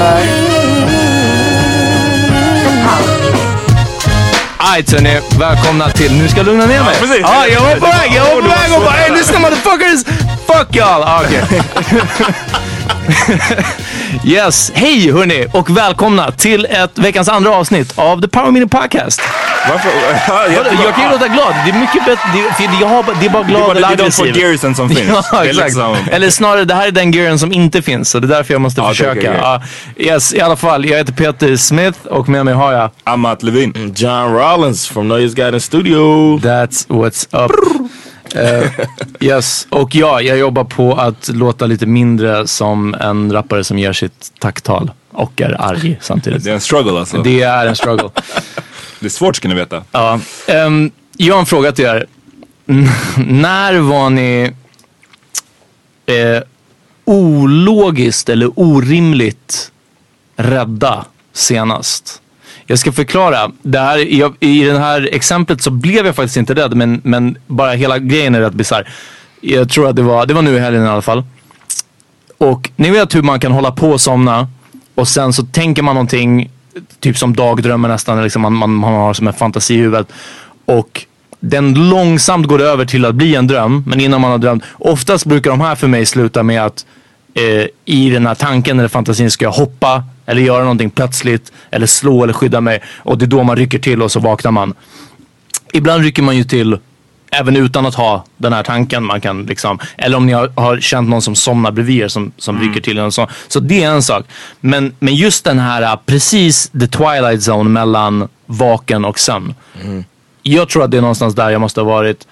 för. Alright hörni, välkomna till... Nu ska jag lugna ner mig. Ja, precis. Ja, jag var på väg, jag var på väg och bara hey, lyssna motherfuckers! Fuck y'all! Ah, okej. yes, hej hörni och välkomna till ett veckans andra avsnitt av The Power Minute Podcast. Varför? Jag kan ju låta glad, det är mycket bättre, det, jag har, det är bara glad eller bara, det är de två aggressiv. gearsen som finns. Ja, exakt. liksom- Eller snarare, det här är den gearen som inte finns, så det är därför jag måste okej, försöka. okej, okej. Ja, yes, i alla fall, jag heter Peter Smith och med mig har jag Amat Levin. John Rollins from Noise Guidance Studio. That's what's up. Eh, yes, och ja, jag jobbar på att låta lite mindre som en rappare som ger sitt tacktal och är arg samtidigt. Det är en struggle alltså. Det, Det är en struggle. är svårt ska ni veta. Ja. ehm, jag har en fråga till er. När var ni eh, ologiskt eller orimligt rädda senast? Jag ska förklara. Det här, jag, I det här exemplet så blev jag faktiskt inte rädd men, men bara hela grejen är rätt bisarr. Jag tror att det var, det var nu i helgen i alla fall. Och ni vet hur man kan hålla på och somna och sen så tänker man någonting, typ som dagdrömmar nästan, liksom man, man, man har som en fantasi i huvudet. Och den långsamt går över till att bli en dröm, men innan man har drömt. Oftast brukar de här för mig sluta med att eh, i den här tanken eller fantasin ska jag hoppa eller göra någonting plötsligt eller slå eller skydda mig. Och det är då man rycker till och så vaknar man. Ibland rycker man ju till även utan att ha den här tanken. Man kan liksom, eller om ni har, har känt någon som somnar bredvid er som, som rycker till. En sån. Så det är en sak. Men, men just den här äh, precis the twilight zone mellan vaken och sömn. Jag tror att det är någonstans där jag måste ha varit.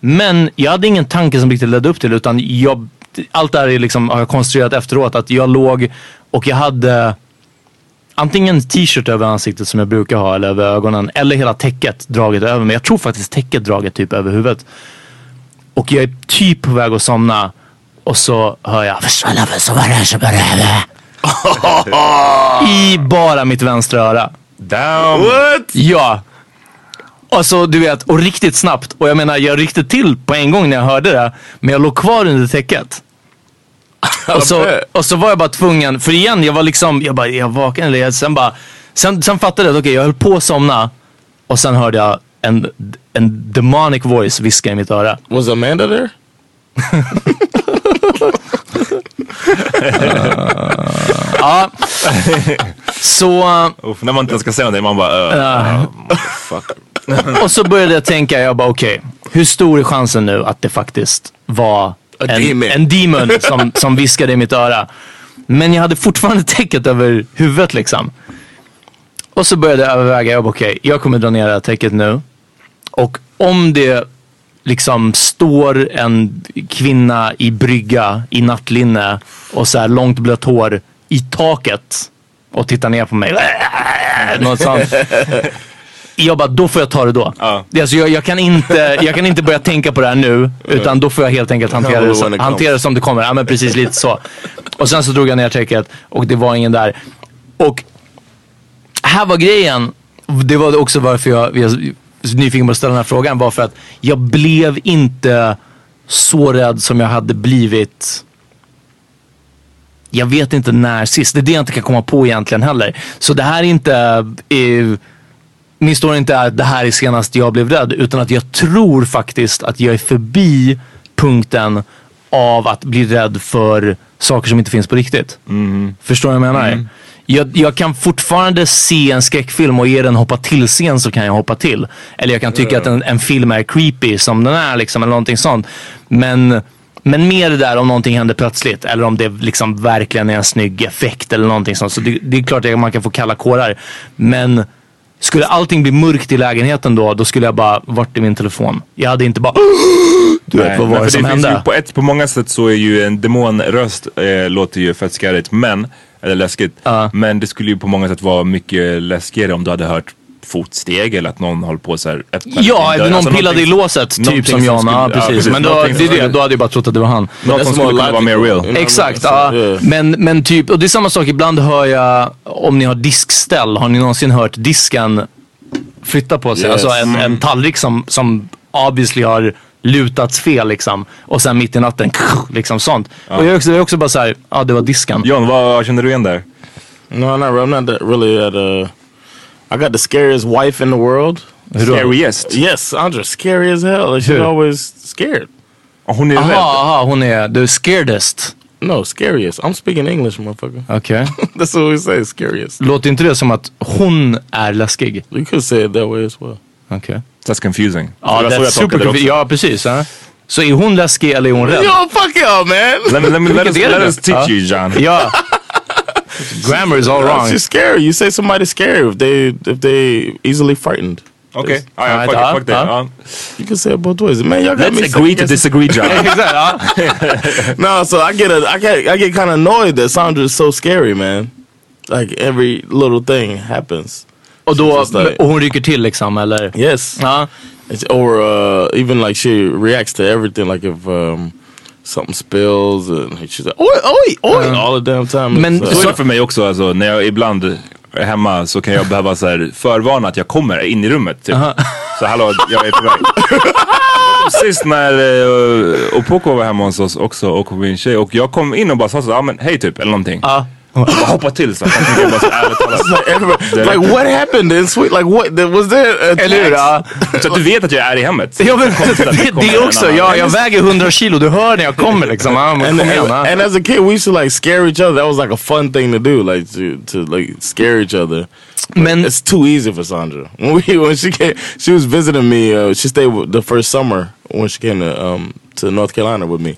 Men jag hade ingen tanke som riktigt ledde upp till utan jag, allt det här är liksom, har jag konstruerat efteråt. Att jag låg och jag hade antingen t-shirt över ansiktet som jag brukar ha eller över ögonen eller hela täcket draget över mig. Jag tror faktiskt täcket draget typ över huvudet. Och jag är typ på väg att somna. Och så hör jag I bara mitt vänstra öra. Damn! What? Ja. Och så du vet, och riktigt snabbt. Och jag menar, jag ryckte till på en gång när jag hörde det. Men jag låg kvar under täcket. Och så, och så var jag bara tvungen, för igen, jag var liksom, jag bara, jag vaknade, eller jag, sen bara, sen, sen fattade jag att okej, jag höll på att somna. Och sen hörde jag en, en demonic voice viska i mitt öra. Was Amanda there? Ja. Så, Uff, när man inte ska säga någonting, man bara... Uh, fuck. och så började jag tänka, jag bara okej, hur stor är chansen nu att det faktiskt var en demon. en demon som, som viskade i mitt öra. Men jag hade fortfarande täcket över huvudet liksom. Och så började jag överväga, jag bara okej, jag kommer dra ner det här täcket nu. Och om det liksom står en kvinna i brygga i nattlinne och så här långt blött hår i taket och tittar ner på mig. Något sånt. Jag bara, då får jag ta det då. Ja. Alltså jag, jag, kan inte, jag kan inte börja tänka på det här nu. Utan då får jag helt enkelt hantera det, som, hantera det som det kommer. Ja men precis lite så. Och sen så drog jag ner täcket och det var ingen där. Och här var grejen. Det var också varför jag, jag är nyfiken på att ställa den här frågan. Var för att jag blev inte så rädd som jag hade blivit jag vet inte när sist. Det är det jag inte kan komma på egentligen heller. Så det här är inte, eh, min story inte är att det här är senast jag blev rädd. Utan att jag tror faktiskt att jag är förbi punkten av att bli rädd för saker som inte finns på riktigt. Förstår du vad jag menar? Jag, jag kan fortfarande se en skräckfilm och ge den hoppa till-scen så kan jag hoppa till. Eller jag kan tycka att en, en film är creepy som den är liksom, eller någonting sånt. Men, men mer det där om någonting händer plötsligt eller om det liksom verkligen är en snygg effekt eller någonting sånt. Så det, det är klart att man kan få kalla kårar. Men skulle allting bli mörkt i lägenheten då, då skulle jag bara, vart är min telefon? Jag hade inte bara, du vet vad var det för som hände? På, ett, på många sätt så är ju en demonröst eh, låter ju fett skärigt, men, eller läskigt. Ja. Men det skulle ju på många sätt vara mycket läskigare om du hade hört fotsteg eller att någon håller på så här Ja, någon Alltså pillade i låset, typ som Jan. skulle- Ja, precis. Men då, det är det, då hade jag bara trott att det var han. Något som skulle kunna vara mer real. Exakt, ja. Yeah. Men, men typ, och det är samma sak, ibland hör jag, om ni har diskställ, har ni någonsin hört disken flytta på sig? Yes. Alltså en, en tallrik som, som obviously har lutats fel liksom. Och sen mitt i natten, liksom sånt. Och jag är också, jag är också bara såhär, ja det var disken. John, vad känner du igen där? No, not. I'm not really at a. I got the scariest wife in the world. Scariest? Yes, Andra, scary as hell. She's Who? always scared. Hon är Aha, rädd. aha, hon är the scaredest. No, scariest. I'm speaking English, motherfucker. Okej. That's what we say, scariest. Låter inte det som att hon är läskig? You could say it that way as well. Okej. That's confusing. Ja, tolkade det super också. Ja, precis. Ja. Så är hon läskig eller är hon rädd? Yo, fuck y'all, man. Let me, let me, let us, let us teach you John. Ja. Grammar is all wrong. She's scary. You say somebody's scary if they if they easily frightened. Okej, ah, Ja, ja, fuck, ja, it, fuck det. ja. Ja. You can say it both ways. Man, y'all got me Let's second agree to disagree John. No, so I get a I get I get kind of annoyed that Sandra is so scary, man. Like every little thing happens. Och, då, Just like- och hon rycker till liksom, eller? Yes. Ja. It's, or uh, even like she reacts to everything. Like if um, something spills and she's like, oi, oi, oi, all the damn time. Men uh, Så är Så- det för mig också. Alltså, när jag ibland är hemma så kan jag behöva så här, förvarna att jag kommer in i rummet. Typ. Så hallå, jag är på väg. Sist när uh, Opoko var hemma hos oss också och min tjej och jag kom in och bara sa så, ja men hej typ eller någonting. Och bara hoppa till så. att Jag bara så ärligt talat. like what happened in Sweet? Like what? Was there a Eller hur? Ja. Så att du vet att jag är i hemmet. Ja, men, det, det också. annan. Ja, jag väger 100 kilo. Du hör när jag kommer liksom. Men and, kom igen. and, and as a kid, we used to like scare each other. That was like a fun thing to do, like to to like scare each other. Men It's too easy for Sandra. When we when she came, she was visiting me. Uh, she stayed the first summer when she came to um, to North Carolina with me,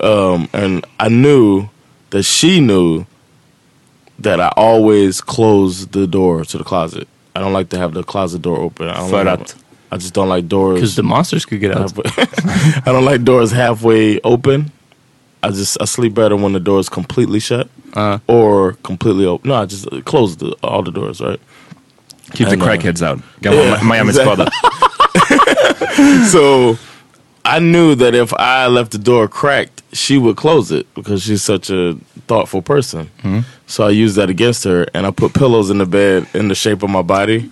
um, and I knew that she knew that I always close the door to the closet. I don't like to have the closet door open. I don't like? I just don't like doors. because the monsters could get out. I don't like doors halfway open. I just I sleep better when the door is completely shut Uh. or completely open. No, I just close the, all the doors. Right. Keep the And, uh, crackheads out. Gammal Yeah, Miami-skada. So I knew that if I left the door cracked, she would close it because she's such a thoughtful person. Hmm? So I used that against her, and I put pillows in the bed in the shape of my body.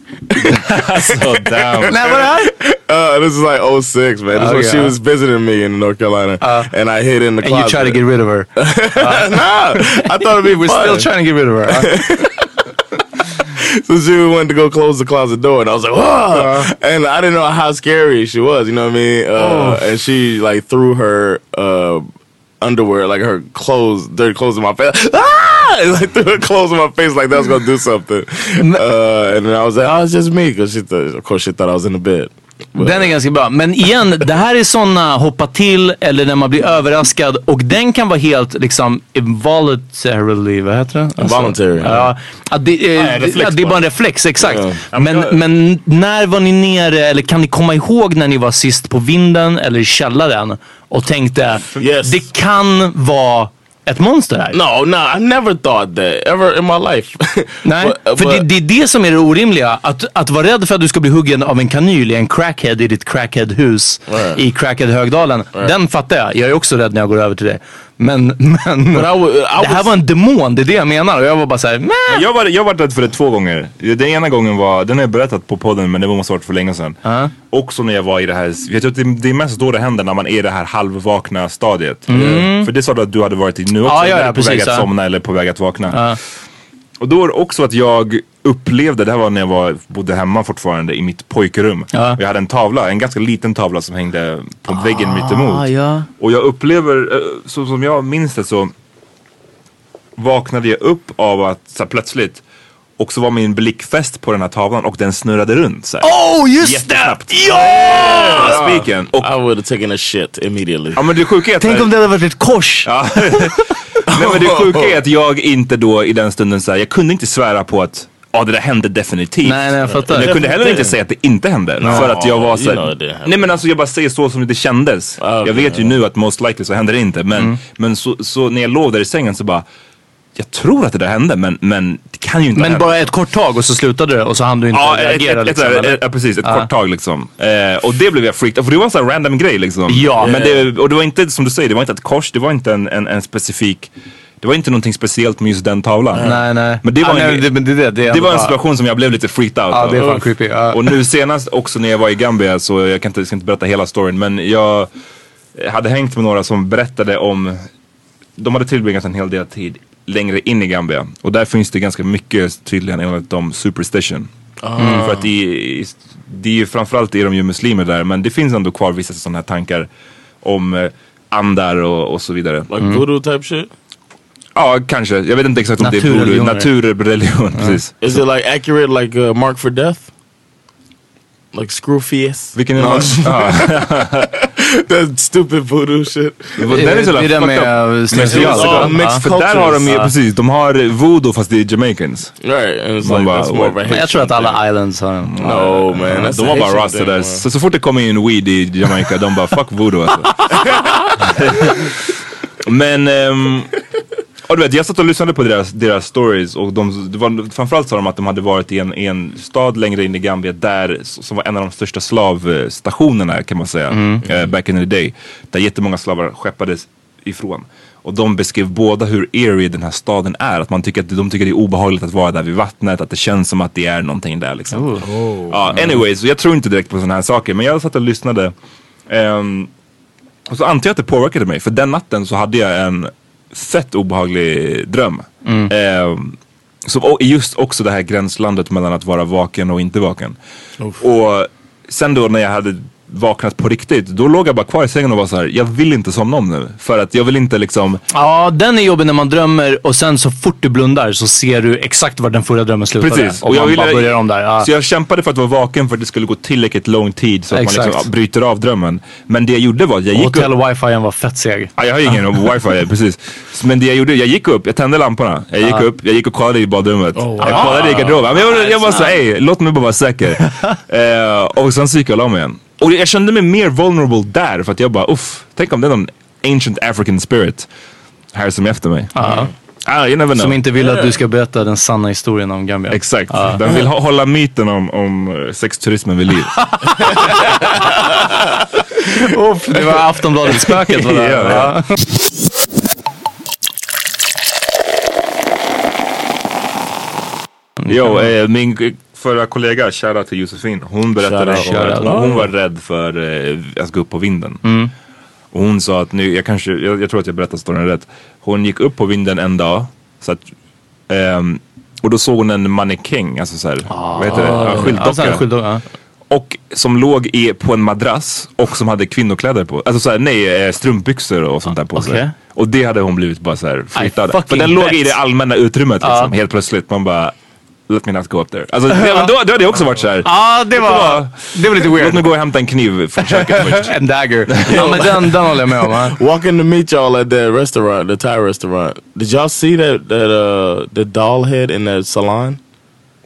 Så damn. Nej, vadå? Uh, this is like 06, man. This is Oh, when she was visiting me in North Carolina, uh, and I hid in the And you closet. try to get rid of her. Uh, nah, I thought it'd be We're fun. still trying to get rid of her. huh? So she went to go close the closet door, and I was like, "Whoa!" and I didn't know how scary she was. You know what I mean? Uh, And she like threw her uh, underwear, like her clothes, dirty clothes in my face. Ah! And, like threw her clothes in my face, like that was gonna do something. Uh, and then I was like, "Oh, it's just me," because she, thought, of course, she thought I was in the bed. Den är ganska bra. Men igen, det här är såna hoppa till eller när man blir överraskad och den kan vara helt liksom involuntarily, vad heter det? Alltså, Involuntary. Ja, att det, eh, Ja, reflex att det är bara. bara en reflex, exakt. Ja. Men, men när var ni nere, eller kan ni komma ihåg när ni var sist på vinden eller i källaren och tänkte Yes. det kan vara ett monster här? No, no, I never thought that ever in my life. Nej, But- för but- det, det är det som är det orimliga. Att, att vara rädd för att du ska bli huggen av en kanyl i en crackhead i ditt crackhead-hus Right. i crackhead-högdalen. Den fattar jag. Jag är också rädd när jag går över till det. Men, men I I det här was- var en demon, det är det jag menar. Och jag var bara såhär, Men. Jag var, jag var rädd för det två gånger. Den ena gången var, den har jag berättat på podden men det måste ha varit för länge sedan. Ja. Också när jag var i det här, jag tror att det, det är mest då det händer när man är i det här halvvakna stadiet. För det sa du att du hade varit i nu också, Ja, ja, när ja, du är på väg precis, att ja. somna eller på väg att vakna. Och då var det också att jag upplevde, det här var när jag var, bodde hemma fortfarande i mitt pojkrum. Ja. Och jag hade en tavla, en ganska liten tavla som hängde på väggen mitt emot. ja. Och jag upplever, eh, så som jag minns det så vaknade jag upp av att så här, plötsligt och så var min blick fäst på den här tavlan och den snurrade runt så här. Oh, just det! Ja! Spiken. Och, I would have taken a shit immediately. ja men det sjuka är att... Tänk om det hade varit ett kors. Nej men det sjuka är att jag inte då i den stunden så här, jag kunde inte svära på att Ja det där hände definitivt. Nej, nej, jag fattar. Men jag kunde heller inte säga att det inte hände. För att jag var så you know. Nej men alltså jag bara säger så som det kändes. Ah, jag okay, vet ju nu att most likely så händer det inte. Men, Mm. men så, så när jag låg där i sängen så bara Jag tror att det där hände men, men det kan ju inte Men bara ett kort tag och så slutade det och så hann du inte Ja, reagera ett, liksom, ett, ett, ja, precis. Ett Ja. kort tag liksom. Eh, och det blev jag freaked För det var en sån här random grej liksom. Ja. Men det, och det var inte, som du säger, det var inte ett kors. Det var inte en, en, en specifik det var inte någonting speciellt med just den tavlan. Nej, nej. Men det var, Ja, en, nej, det, det, det, det, var en situation som jag blev lite freaked out Ja, av. det är fan creepy. Ja. Och nu senast också när jag var i Gambia, så jag kan inte, ska inte berätta hela storyn, men jag hade hängt med några som berättade om, de hade tillbringat en hel del tid längre in i Gambia. Och där finns det ganska mycket tydligen enligt dem superstition. Mm, för att det, det är ju framförallt är de ju muslimer där, men det finns ändå kvar vissa sådana här tankar om eh, andar och, och så vidare. Like voodoo type shit? Ja, kanske. Jag vet inte exakt om det är voodoo. Naturreligion, precis. Is it like accurate like uh, Mark for Death? Like Screwface? Vilken är No. That stupid voodoo shit. Den är så Det är det fucked med up. Ja, mixed För där har de ju, precis, de har voodoo fast det är Jamaicans. Right, and it's Man like bara, that's more of a Men jag tror att alla islands har en. No man, that's De a var bara rasta där. Så, så fort det kommer in weed i Jamaica, de bara fuck voodoo alltså. Men, ehm, och du vet, jag satt och lyssnade på deras, deras stories och de, det var, framförallt sa de att de hade varit i en, i en stad längre in i Gambia där, som var en av de största slavstationerna kan man säga, eh, back in the day. Där jättemånga slavar skeppades ifrån. Och de beskrev båda hur eerie den här staden är. Att man tycker att de tycker det är obehagligt att vara där vid vattnet. Att det känns som att det är någonting där liksom. Ja, anyways, jag tror inte direkt på sådana här saker. Men jag satt och lyssnade. Ehm, och så antar jag att det påverkade mig. För den natten så hade jag en fett obehaglig dröm. Ehm, som o- just också det här gränslandet mellan att vara vaken och inte vaken. Och sen då när jag hade vaknat på riktigt, då låg jag bara kvar i sängen och var så här: jag vill inte somna om nu. För att jag vill inte liksom, Ja, den är jobbig när man drömmer och sen så fort du blundar så ser du exakt var den förra drömmen slutade. Precis. Och, man ville- bara börjar om där. Ja. Så jag kämpade för att vara vaken för att det skulle gå tillräckligt lång tid så att man Exakt. liksom, ja, bryter av drömmen. Men det jag gjorde var att jag gick upp. Hotell wifi var fett seg. Ja, jag har ingen wifi, precis. Men det jag gjorde, jag gick upp, jag tände lamporna. Jag gick upp, jag gick och kollade i badrummet. Jag kollade i garderoben. Men jag, jag var så ey, låt mig bara vara säker. eh, och sen så gick jag och la mig igen. Och jag kände mig mer vulnerable där för att jag bara uff, tänk om det är någon ancient African spirit här som är efter mig. Ah, you never know. Som inte vill att du ska berätta den sanna historien om Gambia. Exakt. Ja. Den vill hålla myten om, om eh, sexturismen vid liv. Uff, det var Aftonbladet-spöket var det. Ja, ja. Ja. Jo, eh, min förra kollega, shoutout till Josefin, hon berättade att hon, hon var rädd för eh, att gå upp på vinden. Och hon sa att nu, jag kanske, jag, jag tror att jag berättar storyn rätt. Hon gick upp på vinden en dag, så att, ehm, och då såg hon en mannekäng, alltså såhär, vad heter det, ja, skyltdocka. Ja, skyltdocka. Och som låg i, på en madrass och som hade kvinnokläder på. Alltså såhär, nej, eh, strumpbyxor och sånt där på sig. Okej. Och det hade hon blivit bara såhär flyttad. För den låg i bet. det allmänna utrymmet liksom, helt plötsligt. Man bara, let me not go up there. Alltså, men då, då hade jag också varit såhär, Ja, det var, det var lite låt mig weird. gå och hämta en kniv från köket först. En dagger. Ja, men den, den håller jag med om. Walking to meet y'all at that restaurant, the Thai restaurant. Did y'all see that that uh the doll head in that salon?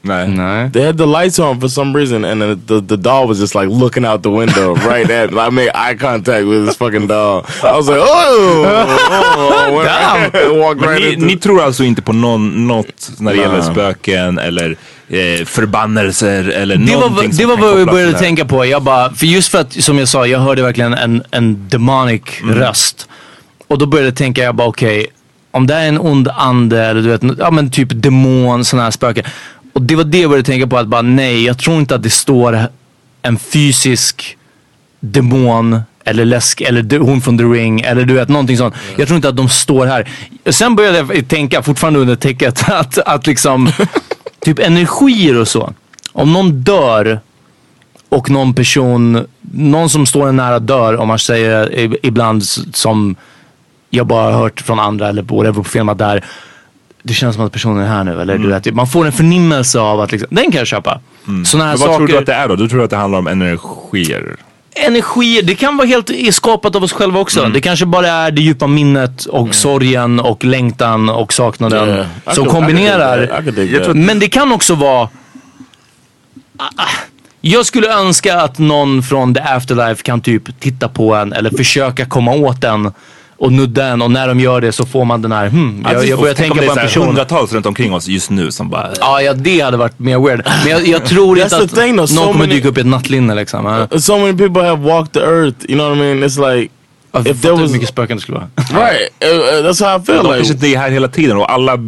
Nej. Nej. They had the lights on for some reason, and then the the doll was just like looking out the window right at. I made eye contact with this fucking doll. I was like, oh, oh, oh Damn. right ni, into. ni tror alltså inte på någon, något när det Nej. gäller spöken eller eh, förbannelser eller Det någonting var, det var vad vi började tänka på. Jag bara, för just för att, som jag sa, jag hörde verkligen en, en demonic Mm. röst. Och då började jag tänka, jag bara okej, om det är en ond ande eller du vet, ja men typ demon, sådana här spöken. Och det var det jag började tänka på, att bara nej, jag tror inte att det står en fysisk demon eller läsk eller hon från The Ring eller du vet någonting sånt. Jag tror inte att de står här. Sen började jag tänka, fortfarande under täcket, att, att liksom typ energier och så. Om någon dör och någon person, någon som står en nära dör om man säger ibland som jag bara har hört från andra eller whatever på filmat där. Det känns som att personen är här nu eller du vet, man får en förnimmelse av att liksom, den kan jag köpa. Sådana här Men vad saker. tror du att det är då? Du tror att det handlar om energier? Energier, det kan vara helt skapat av oss själva också. Mm. Det kanske bara är det djupa minnet och sorgen och längtan och saknaden Yeah. I som could- I kombinerar. could. I could that. tror- Men det kan också vara... Jag skulle önska att någon från the afterlife kan typ titta på en eller försöka komma åt en och nudda en och när de gör det så får man den här, hmm, jag, jag börjar tänka på en person. hundratals runt omkring oss just nu som bara... Ja, ja, det hade varit mer weird. Men jag, jag tror inte att thing, though. So någon kommer many- dyka upp i ett nattlinne liksom. Ja. So many people have walked the earth. You know what I mean? It's like If if there hur was mycket spöken det skulle vara. right. Uh, uh, that's how I feel. De Like kanske inte är här hela tiden och alla...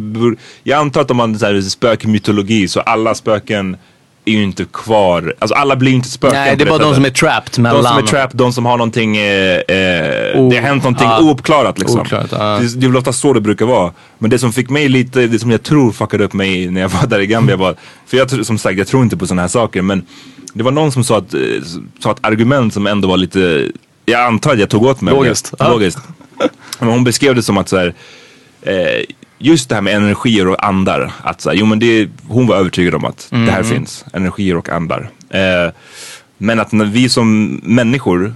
Jag antar att om man så här, spökmytologi så alla spöken är ju inte kvar. Alltså alla blir ju inte spöken Nej, det är bara de som är trapped mellan. De som är trapped, de som har någonting, eh, eh, O- det har hänt någonting ja. ouppklarat liksom. Ouppklarat, ja. det, det är väl ofta så det brukar vara. Men det som fick mig lite, det som jag tror fuckade upp mig när jag var där i Gambia var, för jag som sagt jag tror inte på sådana här saker men det var någon som sa att, eh, sa ett argument som ändå var lite, jag antar att jag tog åt mig. Logiskt. Ja. Logiskt. Men hon beskrev det som att så här, eh, just det här med energier och andar. Att så här, jo men det, hon var övertygad om att det här Mm. finns, energier och andar. Eh, men att när vi som människor,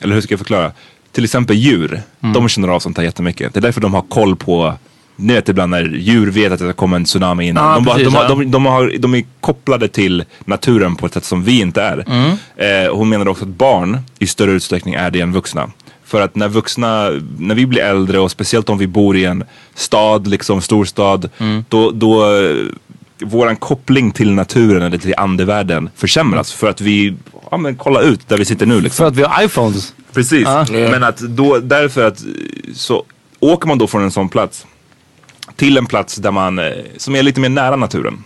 eller hur ska jag förklara? Till exempel djur, Mm. de känner av sånt här jättemycket. Det är därför de har koll på ni vet ibland när djur vet att det kommer en tsunami innan. Ja, de, bara, precis, de, ja. de, de, har, de är kopplade till naturen på ett sätt som vi inte är. Mm. Eh, hon menar också att barn i större utsträckning är det än vuxna. För att när vuxna, när vi blir äldre och speciellt om vi bor i en stad, liksom storstad, Mm. då, då våran koppling till naturen eller till andevärlden försämras. För att vi, ja men kolla ut där vi sitter nu liksom. För att vi har iPhones. Precis, Ja. men att då, därför att så åker man då från en sån plats till en plats där man, eh, som är lite mer nära naturen.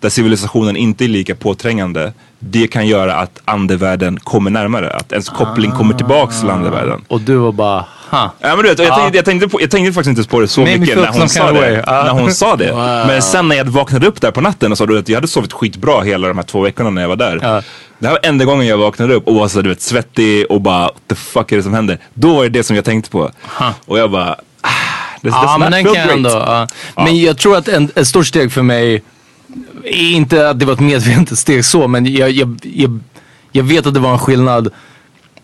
Där civilisationen inte är lika påträngande. Det kan göra att andevärlden kommer närmare. Att ens koppling kommer tillbaks till andevärlden. Och du var bara, ha. Ja, men du vet, jag, Ja. tänkte, jag, tänkte på, jag tänkte faktiskt inte på det så Made me mycket när hon, sa det. Ja. när hon sa det. Wow. Men sen när jag vaknade upp där på natten och sa du att jag hade sovit skitbra hela de här två veckorna när jag var där. Det här var enda gången jag vaknade upp och var så du vet, svettig och bara what the fuck är det som händer? Då var det det som jag tänkte på. Och jag bara, ah, this does Ja, men den kan jag great. ändå. ja. Men jag tror att en, ett stort steg för mig, inte att det var ett medvetet steg så, men jag, jag, jag, jag vet att det var en skillnad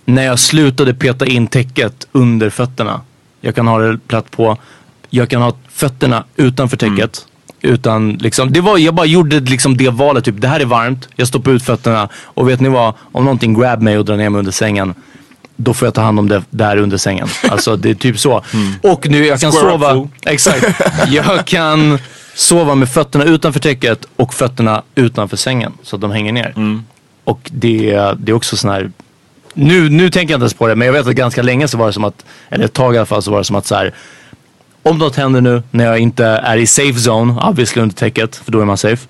när jag slutade peta in täcket under fötterna. Jag kan ha det platt på. Jag kan ha fötterna utanför täcket. Utan liksom, det var, jag bara gjorde liksom det valet, typ det här är varmt, jag stoppar ut fötterna och vet ni vad, om någonting grab mig och drar ner mig under sängen då får jag ta hand om det där under sängen. Alltså det är typ så. Och nu jag kan Mm. Square sova, exakt. Jag kan sova med fötterna utanför täcket och fötterna utanför sängen. Så att de hänger ner. Mm. Och det, det är också sån här nu, nu tänker jag inte ens på det, men jag vet att ganska länge så var det som att, eller ett tag i alla fall, så var det som att så här. Om något händer nu när jag inte är i safe zone, obviously under täcket, för då är man safe.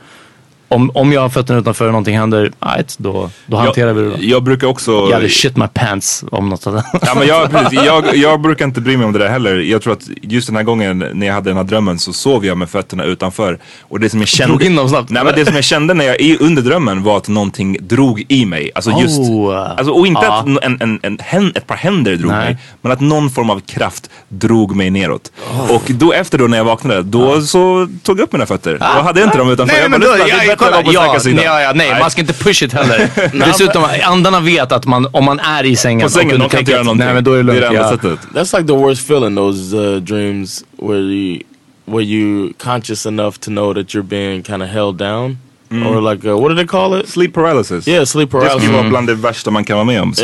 Om, om jag har fötterna utanför och någonting händer, right, då, då hanterar vi det då. Jag, jag brukar också... Jag hade shit my pants om något hade Ja, men jag, precis, jag, jag brukar inte bry mig om det där heller. Jag tror att just den här gången när jag hade den här drömmen så sov jag med fötterna utanför. Och det som jag kände... Drog in dem snabbt. Nej men det som jag kände när jag i, under drömmen var att någonting drog i mig. Alltså just... Oh. Alltså, och inte Ja. att en, en, en, en, ett par händer drog Nej. mig. Men att någon form av kraft drog mig neråt. Och då efter då när jag vaknade, då så tog jag upp mina fötter. Då hade jag inte dem utanför. Nej jag men bara, då, det kolla, ja, sidan. nej, ja, ja, nej, man ska inte push it heller. Dessutom, andarna vet att man, om man är i sängen På sängen, de kan inte göra någonting. Nej men då är det det är lugnt. det enda sättet. That's like the worst feeling. Those uh, dreams where you where you conscious enough to know that you're being kind of held down, or like uh, what do they call it? Sleep paralysis. Yeah, sleep Det paralysis. skulle vara bland det värsta man kan vara med om,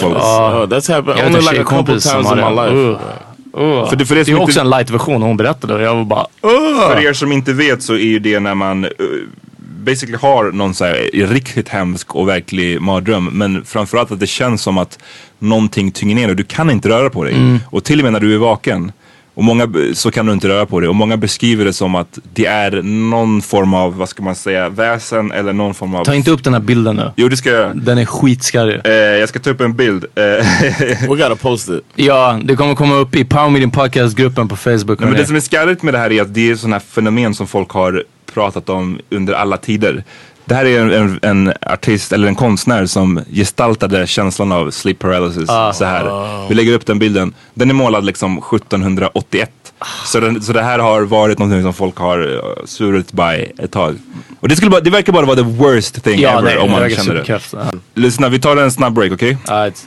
folk. Oh, that's happened only like a couple times in my det. life. Uh. Uh. För det- för det det är inte- också en light-version hon berättade och jag var bara För er som inte vet så är ju det när man uh, basically har någon så här riktigt hemsk och verklig mardröm. Men framförallt att det känns som att någonting tynger ner och du kan inte röra på dig. Mm. Och till och med när du är vaken och många, så kan du inte röra på dig. Och många beskriver det som att det är någon form av, vad ska man säga, väsen eller någon form av... Ta inte upp den här bilden nu. Jo det ska jag göra. Den är skitskarrig. Eh, jag ska ta upp en bild. Eh, We gotta post it. Ja, det kommer komma upp i Power Meeting Podcast-gruppen på Facebook. Nej, men det som är skalligt med det här är att det är sådana här fenomen som folk har pratat om under alla tider. Det här är en, en, artist eller en konstnär som gestaltade känslan av sleep paralysis så här. Vi lägger upp den bilden. Den är målad liksom 1781. Så, den, så det här har varit någonting som folk har uh, svurit by ett tag. Och det, skulle bara, det verkar bara vara the worst thing ja, ever nej, om man känner det. Lyssna, vi tar en snabb break, okej? Alright.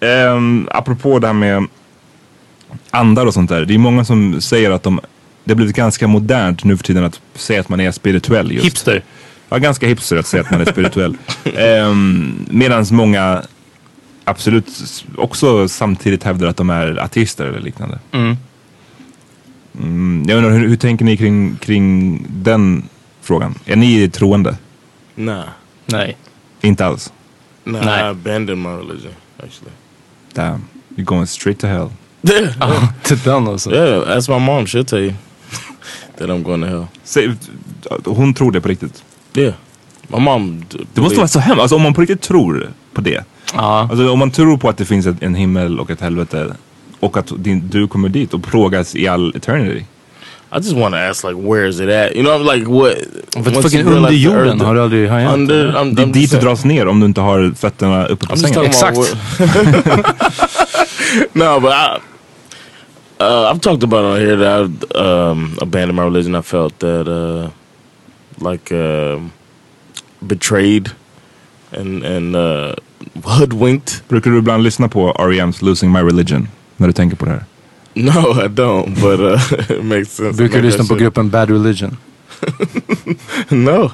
Um, apropå det här med andar och sånt där. Det är många som säger att de, det har blivit ganska modernt nu för tiden att säga att man är spirituell. Just. Hipster. Ja, ganska hipster att säga att man är spirituell. um, Medan många absolut också samtidigt hävdar att de är ateister eller liknande. Mm. Mm, jag undrar, hur, hur tänker ni kring, kring den frågan? Är ni troende? Nah, Nej. Inte alls? nah. Nah. I abandoned my religion actually. Damn, you're going straight to hell. Yeah, till den alltså. yeah. That's my mom. She'll tell you that I'm going to hell. Säg, hon tror det på riktigt? Yeah, my mom. Det måste vara så hemskt, alltså om man på riktigt tror på det. Ja. Alltså om man tror på att det finns en himmel och ett helvete och att din, du kommer dit och plågas i all eternity. I just want to ask, like, where is it at? You know, like what? För fucking under jorden har du aldrig hajat? Under, I'm, Det är I'm dit du dras ner om du inte har fötterna uppe på I'm sängen. Exakt. no, but I, Uh, I've talked about it on here that I've um, abandoned my religion. I felt that uh, like um betrayed and and uh, hoodwinked. Brukar du ibland lyssna på R.E.M's Losing My Religion när du tänker på det här? No, I don't, but uh, it makes sense. Brukar du Maybe I lyssna på gruppen Bad Religion? no,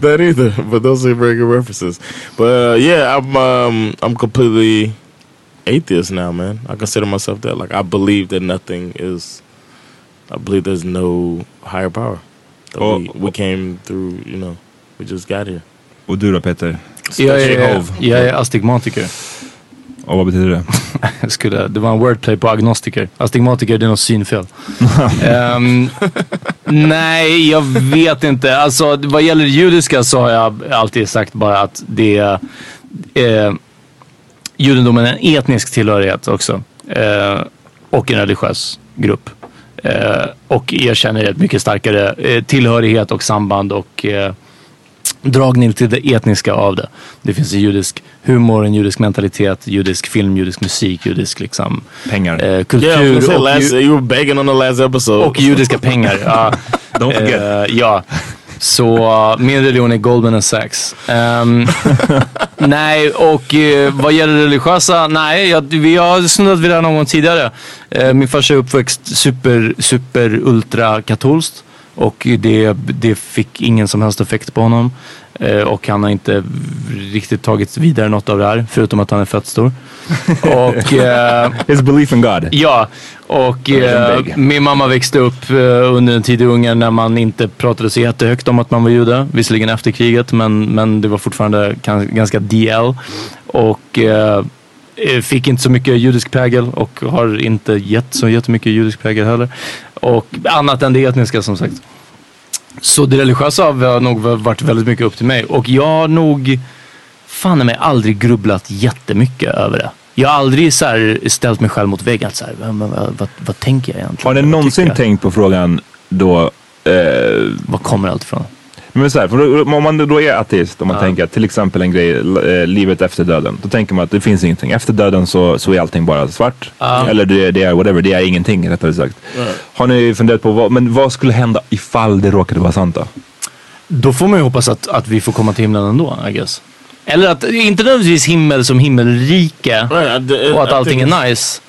that either. But those are very good references. But uh, yeah, I'm um, I'm completely atheist now, man. I consider myself that. Like I believe that nothing is. I believe there's no higher power. That Oh, we, we came through. You know, we just got here. Och du då Peter? Jag är, Behov. jag är astigmatiker. Och vad betyder det? Skulle, det var en wordplay på agnostiker. Astigmatiker, det är något synfel. Ehm, nej, jag vet inte. Alltså vad gäller det judiska så har jag alltid sagt bara att det är eh, judendomen är en etnisk tillhörighet också. Eh, och en religiös grupp. Eh, och erkänner ett mycket starkare eh, tillhörighet och samband och eh, dragning till det etniska av det. Det finns en judisk humor, en judisk mentalitet, judisk film, judisk musik, judisk liksom Pengar. eh, Yeah, kultur say och, last, you were begging on the last episode. och judiska pengar. Ja. Don't forget. Eh, ja. Så uh, min religion är Goldman Sachs. Ehm, nej, och eh, vad gäller religiösa, nej, jag, vi har snuddat vid det här någon gång tidigare. Eh, min farsa är uppväxt super, super ultra katolskt. Och det, det fick ingen som helst effekt på honom. Eh, och han har inte riktigt tagit vidare något av det här, förutom att han är fett stor. Och, eh, His belief in God. Ja, och eh, min mamma växte upp eh, under en tid i Ungern när man inte pratade så jättehögt om att man var jude. Visserligen efter kriget, men, men det var fortfarande ganska DL. Och eh, fick inte så mycket judisk prägel och har inte gett så jättemycket judisk prägel heller. Och annat än det etniska som sagt. Så det religiösa har nog varit väldigt mycket upp till mig. Och jag har nog fan mig aldrig grubblat jättemycket över det. Jag har aldrig så ställt mig själv mot väggen. Så här, vad, vad, vad, tänker jag egentligen? Har ni någonsin tänkt på frågan då eh, Var kommer allt ifrån? Men så här, för om man då är ateist, om man Ja. tänker att till exempel en grej, eh, livet efter döden. Då tänker man att det finns ingenting. Efter döden så, så är allting bara svart. Ja. Eller det, det är whatever, det är ingenting rättare sagt. Har ni funderat på vad, men vad skulle hända ifall det råkade vara sant då? Då får man ju hoppas att, att vi får komma till himlen ändå, I guess. Eller att, inte nödvändigtvis himmel som himmelrike och att allting är nice.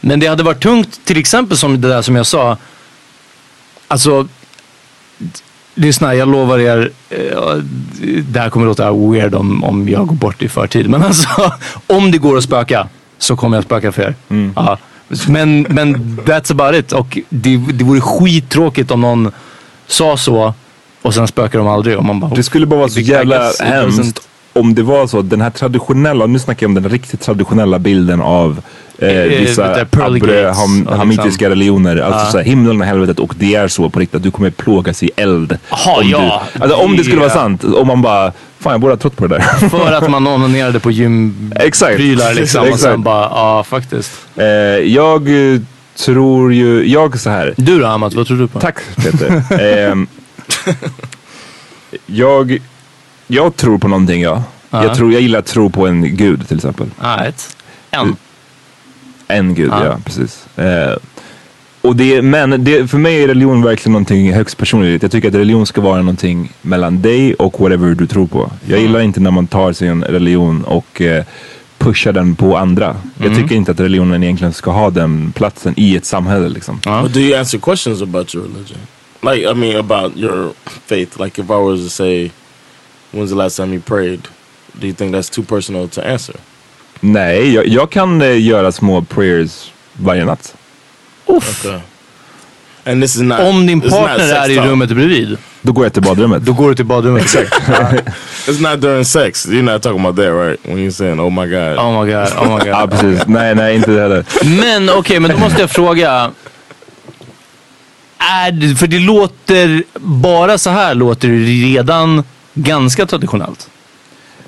Men det hade varit tungt, till exempel som det där som jag sa. Alltså, lyssna, jag lovar er, eh, det här kommer låta weird om, om jag går bort i förtid. Men alltså, om det går att spöka så kommer jag spöka för er. Ja. Men, men that's about it. Och det, det vore skittråkigt om någon sa så och sen spökar de aldrig. Och man bara, Det skulle bara vara så jävla hemskt om det var så, den här traditionella, nu snackar jag om den riktigt traditionella bilden av eh, Eh, vissa det där pearly gates, abraham, ja, hamitiska liksom. religioner. Alltså Ja. så här, himlen och helvetet och det är så på riktigt att du kommer plågas i eld. Jaha, om, ja. du, alltså, om det skulle vara sant, om man bara, fan jag borde ha trott på det där. För att man onanerade på gymprylar Exakt. liksom. Och Exakt. sen bara, ja faktiskt. eh, jag eh, tror ju, jag så här. Du då Amat, vad tror du på? Tack Peter. Ehm, jag, jag tror på någonting ja. Ja. Jag, tror, jag gillar att tro på en gud till exempel. Right. En. En gud, Ja. ja, precis. Eh, och det, men det, för mig är religion verkligen någonting högst personligt. Jag tycker att religion ska vara någonting mellan dig och whatever du tror på. Jag gillar inte när man tar sin religion och eh, pushar den på andra. Jag tycker inte att religionen egentligen ska ha den platsen i ett samhälle. Liksom. But do you answer questions about your religion? Like, I mean, about your faith. Like, if I was to say, when's the last time you prayed? Do you think that's too personal to answer? Nej, jag, jag kan eh, göra små prayers varje natt. Okay. And this is not. Om din partner är i rummet bredvid, Då går jag till badrummet. då går du till badrummet. Exakt. It's not during sex. You're not talking about that, right? When you're saying, "Oh my god." Oh my god, oh my Ja, god. precis. Nej, nej, inte det heller. Men okej, men då måste jag fråga. Är för det låter, bara så här låter det redan ganska traditionellt.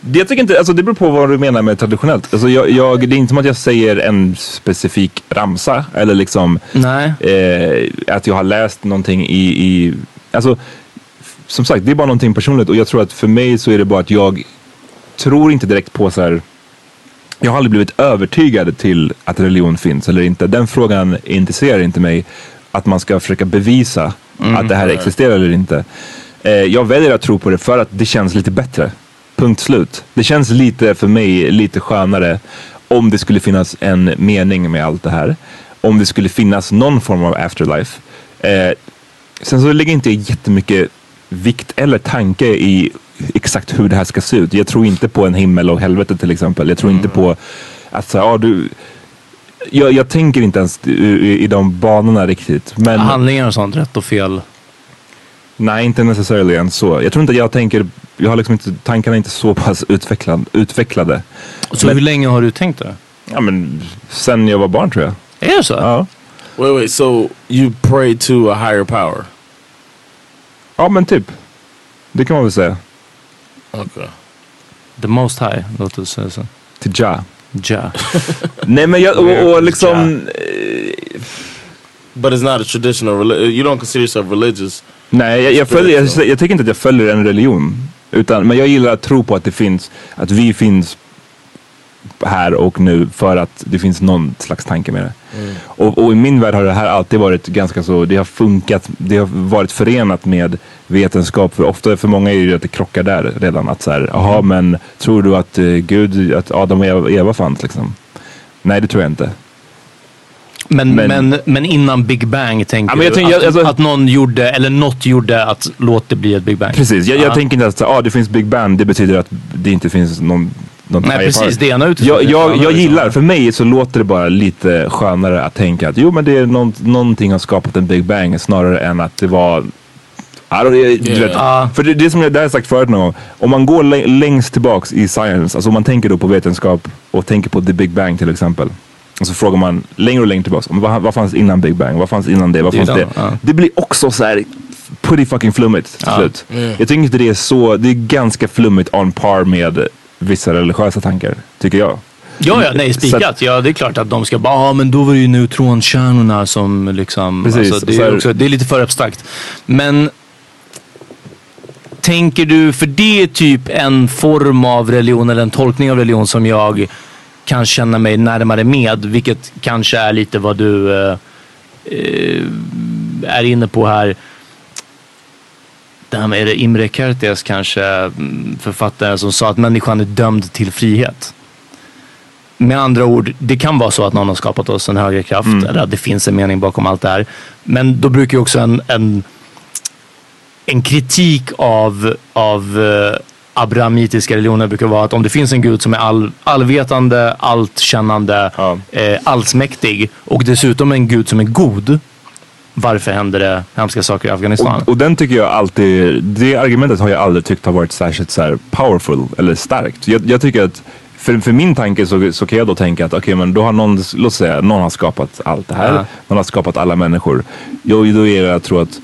Det, jag tycker inte, alltså det beror på vad du menar med traditionellt. Alltså jag, jag, det är inte som att jag säger en specifik ramsa eller liksom Nej. eh, att jag har läst någonting i, i alltså som sagt det är bara någonting personligt och jag tror att för mig så är det bara att jag tror inte direkt på så här jag har aldrig blivit övertygad till att religion finns eller inte. Den frågan intresserar inte mig. Att man ska försöka bevisa Mm. att det här existerar eller inte. Eh, jag väljer att tro på det för att det känns lite bättre. Punkt slut. Det känns lite för mig lite skönare om det skulle finnas en mening med allt det här. Om det skulle finnas någon form av afterlife. Eh, sen så lägger inte jag jättemycket vikt eller tanke i exakt hur det här ska se ut. Jag tror inte på en himmel och helvete till exempel. Jag tror inte på att så, ja, du, jag, jag tänker inte ens i, i, i de banorna riktigt. Men, Handlingar och sånt, rätt och fel. Nej, inte necessarily så. Jag tror inte att jag tänker, jag har liksom inte, tankarna är inte så pass utvecklad, utvecklade. Så hur länge har du tänkt det? Ja men sen jag var barn tror jag. Är det så? Ja. Wait, wait. So you pray to a higher power? Ja men typ. Det kan man väl säga. Okay. The most high, låt oss säga så. Till Ja. Ja. Nej men jag, och, och liksom, But it's not a traditional religion. You don't consider yourself religious. Nej jag, jag, följer, jag, jag tycker inte att jag följer en religion. Utan, men jag gillar att tro på att det finns, att vi finns här och nu för att det finns någon slags tanke med det. Mm. Och, och i min värld har det här alltid varit ganska så, det har funkat, det har varit förenat med vetenskap. För ofta för många är det ju att det krockar där redan. Att så här, jaha men tror du att eh, Gud, att Adam och Eva fanns liksom? Nej det tror jag inte. Men, men, Men- men, innan Big Bang tänker Ja, jag du tänker- att, alltså- att någon gjorde, eller något gjorde att låt det bli ett Big Bang? Precis, jag, jag Ja. tänker inte att ah, det finns Big Bang, det betyder att det inte finns någon Nej, precis. Det ena jag, jag, jag gillar, för mig så låter det bara lite skönare att tänka att jo men det är någon, någonting har skapat en Big Bang snarare än att det var jag- du vet. För det, det som jag, har sagt förut någon gång. Om man går lä- längst tillbaks i science, alltså om man tänker då på vetenskap och tänker på the Big Bang till exempel. Och så frågar man längre och längre tillbaks. men Vad, vad fanns innan Big Bang? Vad fanns innan det? Vad Det fanns det? den, ja. Det blir också så här pretty fucking flummigt till Ja. slut. Jag tycker inte det är så, det är ganska flummigt on par med vissa religiösa tankar, tycker jag. Ja, ja, nej, spikat. Ja, det är klart att de ska bara, ja men då var det ju neutronkärnorna som liksom, Precis, alltså, det, är också, det är lite för abstrakt. Men tänker du, för det är typ en form av religion eller en tolkning av religion som jag kan känna mig närmare med, vilket kanske är lite vad du eh, eh, är inne på här. Det här med, är det Imre Kertész kanske, mm, författaren som sa att människan är dömd till frihet. Med andra ord, det kan vara så att någon har skapat oss en högre kraft eller att det finns en mening bakom allt det här. Men då brukar ju också en, en, en kritik av, av abrahamitiska religioner brukar vara att om det finns en gud som är all, allvetande, alltkännande, Ja. eh, allsmäktig och dessutom en gud som är god. Varför händer det hemska saker i Afghanistan? Och, och den tycker jag alltid, det argumentet har jag aldrig tyckt har varit särskilt så här powerful eller starkt. Jag, jag tycker att för, för min tanke så, så kan jag då tänka att okej men då har någon, låt säga någon har skapat allt det här. Ja. Någon har skapat alla människor. Jag, då är det jag tror att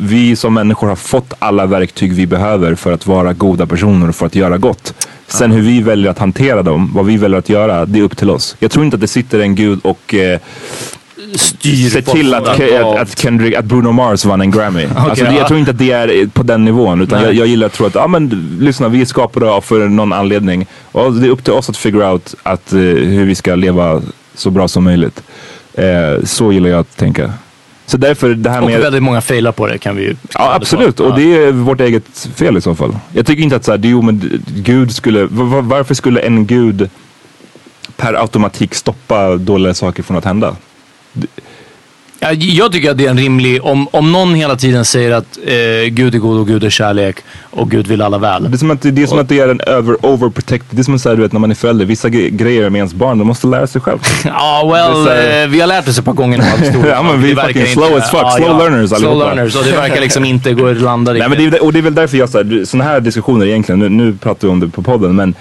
vi som människor har fått alla verktyg vi behöver för att vara goda personer och för att göra gott. Sen hur vi väljer att hantera dem, vad vi väljer att göra, det är upp till oss. Jag tror inte att det sitter en gud och eh, Styr se till att, att, att, Kendrick, att Bruno Mars vann en Grammy. alltså, det- ja. jag tror inte att det är på den nivån. Utan jag, jag gillar att tro att, ja men lyssna, vi är skapade av för någon anledning. Och det är upp till oss att figure out att, eh, hur vi ska leva så bra som möjligt. Eh, så gillar jag att tänka. Så därför det här Och med... väldigt många failar på det kan vi ju Ja absolut, och det är vårt eget fel i så fall. Jag tycker inte att så här, jo, men Gud skulle, va- va- varför skulle en Gud per automatik stoppa dåliga saker från att hända? Ja, jag tycker att det är en rimlig, om, om någon hela tiden säger att eh, Gud är god och Gud är kärlek och Gud vill alla väl. Det är som att det, är som att det är en över, overprotected, det är som att säga, du vet när man är förälder, vissa gre- grejer med ens barn, de måste lära sig själv. Ja, är well, här- eh, vi har lärt oss ett par gånger nu. Ja, men vi är fucking slow as fuck. Slow learners Slow allihopa. learners och det verkar liksom inte gå att landa Nej, riktigt. men det är, och det är väl därför jag sådana här diskussioner egentligen, nu, nu pratar vi om det på podden, men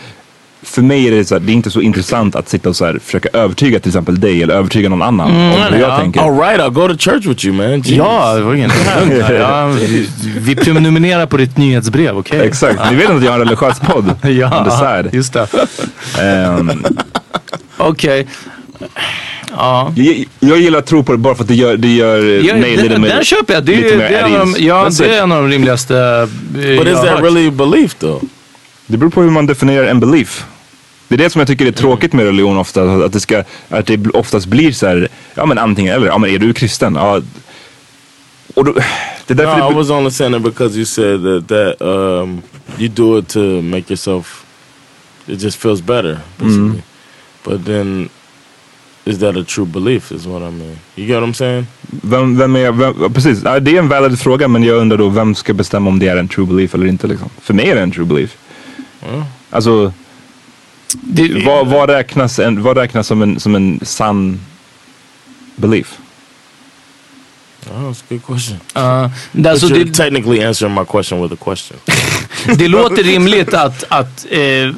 för mig är det, så här, det är inte så intressant att sitta och så här, försöka övertyga till exempel dig eller övertyga någon annan om hur jag ja. tänker. All right, I'll go to church with you, man. Jesus. Ja, det var ingen ja, vi, vi prenumererar på ditt nyhetsbrev, okej? Exakt, ni vet att jag har en religiös podd. Ja, On the side. just det. Ehm, Okej. Ja. jag, jag gillar att tro på det bara för att det gör, det gör Ja, mig lite mer den köper jag. Det är, det är, en, av de, ja, That's det är en av de rimligaste eh, But jag is that hört. really belief, though? Det beror på hur man definierar en belief. Det är det som jag tycker är tråkigt med religion ofta. Att det, ska, att det oftast blir så här, ja men antingen eller. Ja men är du kristen? Ja. Och då, det är därför no, det, I was only saying it because you said that, that um, you do it to make yourself, it just feels better, basically. But then, is that a true belief is what I mean. You get what I'm saying? vem, vem är, vem, precis, det är en valid fråga men jag undrar då vem ska bestämma om det är en true belief eller inte liksom. För mig är det en true belief. Alltså, Det, vad, vad, räknas en, vad räknas som en, som en sann belief? Oh, that's a good question. Ja, det, But alltså, you're det, technically answering my question with a question. det låter rimligt att, att eh,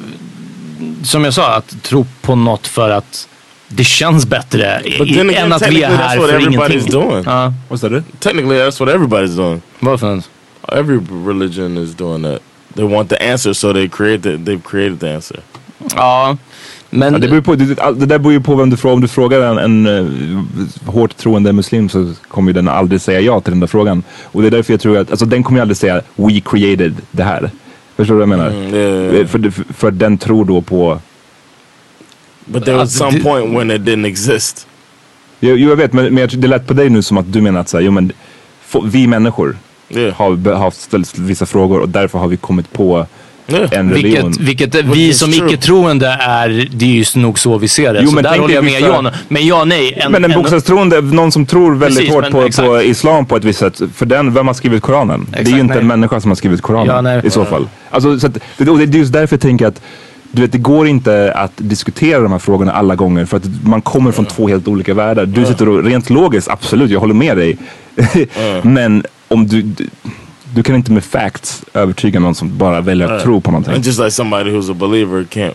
som jag sa, att tro på något för att det känns bättre again, än att vi är här that's what för everybody's ingenting. doing. Ja, Vad sa du? Technically, that's what everybody's doing. varför? Every religion is doing that. They want the answer, so they create the, they've created the answer. Ja, men Ja, det, beror ju på, det, det där beror ju på vem du frågar. Om du frågar en, en eh, hårt troende muslim så kommer ju den aldrig säga ja till den där frågan. Och det är därför jag tror att, alltså den kommer ju aldrig säga we created det här. Förstår du vad jag menar? Mm, yeah. Eh, För, för, för den tror då på, But there was Uh, some point when it didn't exist. jo, jo jag vet men, men jag tror- det lät på dig nu som att du menar att så här, jo, men, få- vi människor Yeah. har haft ställt vissa frågor och därför har vi kommit på Yeah. en religion. Vilket, vilket vi som icke-troende är, det är ju nog så vi ser det. Jo, så men där håller jag med vissa- Jan. Men ja, nej. En, men en en- bokstavstroende, någon som tror väldigt Precis, hårt men på, på exakt. islam på ett visst sätt. För den, vem har skrivit Koranen? det är Exakt, ju inte nej. en människa som har skrivit Koranen Ja, i så fall. Alltså, så att, det, och det är just därför jag tänker att du vet, det går inte att diskutera de här frågorna alla gånger för att man kommer från två helt olika världar. Du sitter och, rent logiskt, absolut, jag håller med dig. Men om du, du, du kan inte med facts övertyga någon som bara väljer att tro på någonting. Just like somebody who's a believer can't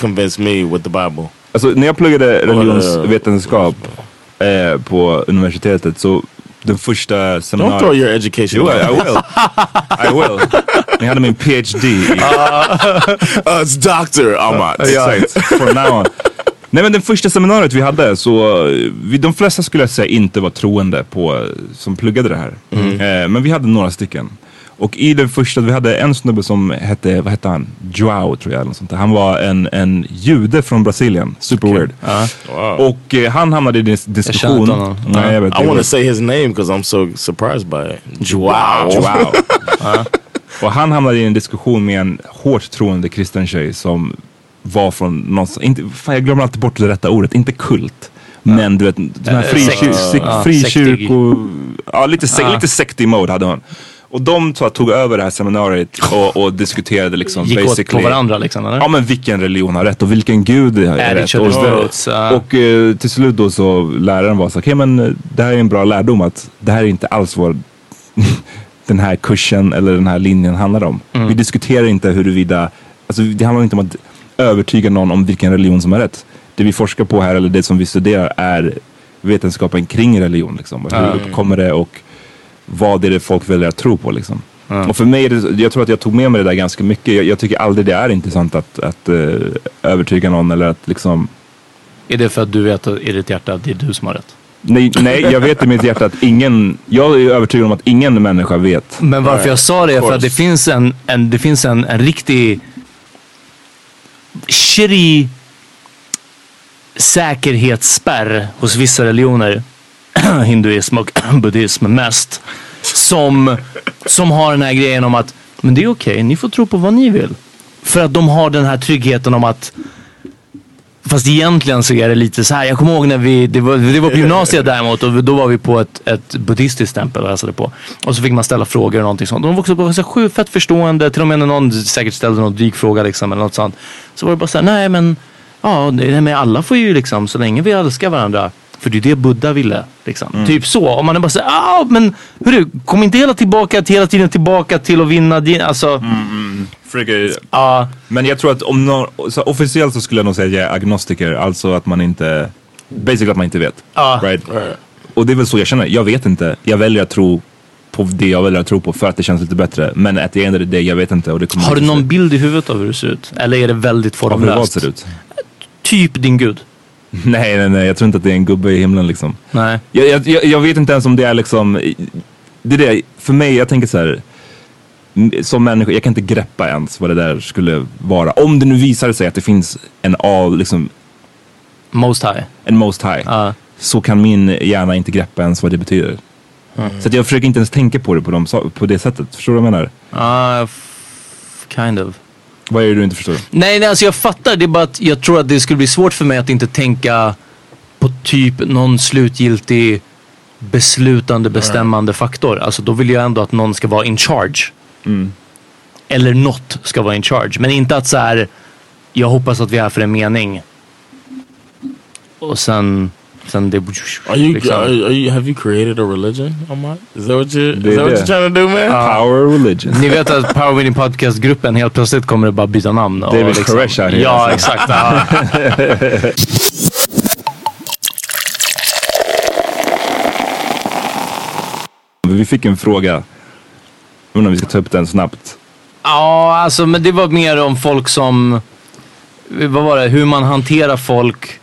convince me with the Bible. Alltså när jag pluggade religionsvetenskap eh, på universitetet så den första Don't seminariet... throw your education Jo, I, away. I will. I will. Jag hade min PhD i... Uh, it's Dr. Ahmad. Exakt, from now on. Nej men den första seminariet vi hade så, eh, vi, de flesta skulle jag säga inte var troende på, eh, som pluggade det här. Eh, men vi hade några stycken. Och i den första, vi hade en snubbe som hette, vad hette han? Joao tror jag eller något sånt. Han var en, en jude från Brasilien. Super weird. Wow. Och eh, han hamnade i dis diskussion. honom. Nej, jag vet, I det want to say his name because I'm so surprised by it. Joao. Joao. Och han hamnade i en diskussion med en hårt troende kristen tjej som var från någonstans, inte, fan jag glömmer alltid bort det rätta ordet, inte kult. Men du vet, den här Eh, Ja, frikyrko... Ja, lite, Ja. lite sektig mode hade hon. Och de så, tog över det här seminariet och, och diskuterade liksom Gick åt på basically... varandra liksom, eller? Ja men vilken religion har rätt och vilken gud är At rätt. Och, ja. och eh, till slut då så läraren var så okej men eh, det här är en bra lärdom att det här är inte alls vad den här kursen eller den här linjen handlar om. Mm. Vi diskuterar inte huruvida, alltså det handlar inte om att övertyga någon om vilken religion som är rätt. Det vi forskar på här eller det som vi studerar är vetenskapen kring religion. Liksom. Hur uppkommer det och vad är det folk väljer att tro på liksom. Och för mig är det, jag tror att jag tog med mig det där ganska mycket. Jag, jag tycker aldrig det är intressant att, att eh, övertyga någon eller att liksom Är det för att du vet i ditt hjärta att det är du som har rätt? Nej, nej, jag vet i mitt hjärta att ingen, jag är övertygad om att ingen människa vet. Men varför jag sa det är för att det finns en, en, det finns en, en riktig shitty säkerhetsspärr hos vissa religioner. Hinduism och buddhism mest. Som, som har den här grejen om att men det är okej, ni får tro på vad ni vill. För att de har den här tryggheten om att Fast egentligen så är det lite så här. Jag kommer ihåg när vi, det var, det var på gymnasiet däremot och då var vi på ett, ett buddhistiskt tempel och hälsade på. Och så fick man ställa frågor och någonting sånt. De var också bara så här sjukt fett förstående. Till och med när någon säkert ställde någon dryg fråga liksom eller något sånt. Så var det bara så här, nej men ja, det, men alla får ju liksom, så länge vi älskar varandra. För det är det Buddha ville. Liksom. Typ så. Om man är bara såhär, ah, men hörru, kom inte hela, tillbaka, hela tiden tillbaka till att vinna din, alltså. Ja, Men jag tror att om någon, så officiellt så skulle jag nog säga att jag är agnostiker. Alltså att man inte, basically att man inte vet. Ja. Right? Och det är väl så jag känner. Jag vet inte. Jag väljer att tro på det jag väljer att tro på för att det känns lite bättre. Men att of the day, jag vet inte. Och det kommer har du någon bild i huvudet av hur det ser ut? Eller är det väldigt av hur vad formlöst? ser ut? Typ din gud. Nej, nej, nej. Jag tror inte att det är en gubbe i himlen liksom. Nej. Jag, jag, jag- vet inte ens om det är liksom, det är det, för mig, jag tänker så här. som människa, jag kan inte greppa ens vad det där skulle vara. Om det nu visar sig att det finns en av, liksom, Most high. en most high. Så kan min hjärna inte greppa ens vad det betyder. Så att jag försöker inte ens tänka på det på, de, på det sättet. Förstår du vad jag menar? Ja, f- kind of. Vad är det du inte förstår? Nej, nej, alltså jag fattar. Det är bara att jag tror att det skulle bli svårt för mig att inte tänka på typ någon slutgiltig beslutande bestämmande faktor. Alltså då vill jag ändå att någon ska vara in charge. Eller något ska vara in charge. Men inte att så här, jag hoppas att vi är här för en mening. Och sen, sen det... Are you, liksom- are, are you have you created a religion, Ahmad? Is that what you is Det är that what det. you're trying to do, man? Power religion. Ni vet att Power Winning Podcast-gruppen helt plötsligt kommer det bara byta namn. och David liksom, Koresh här. Ja, exakt. Ja. Vi fick en fråga. Jag undrar om vi ska ta upp den snabbt. Ja, alltså men det var mer om folk som, vad var det, hur man hanterar folk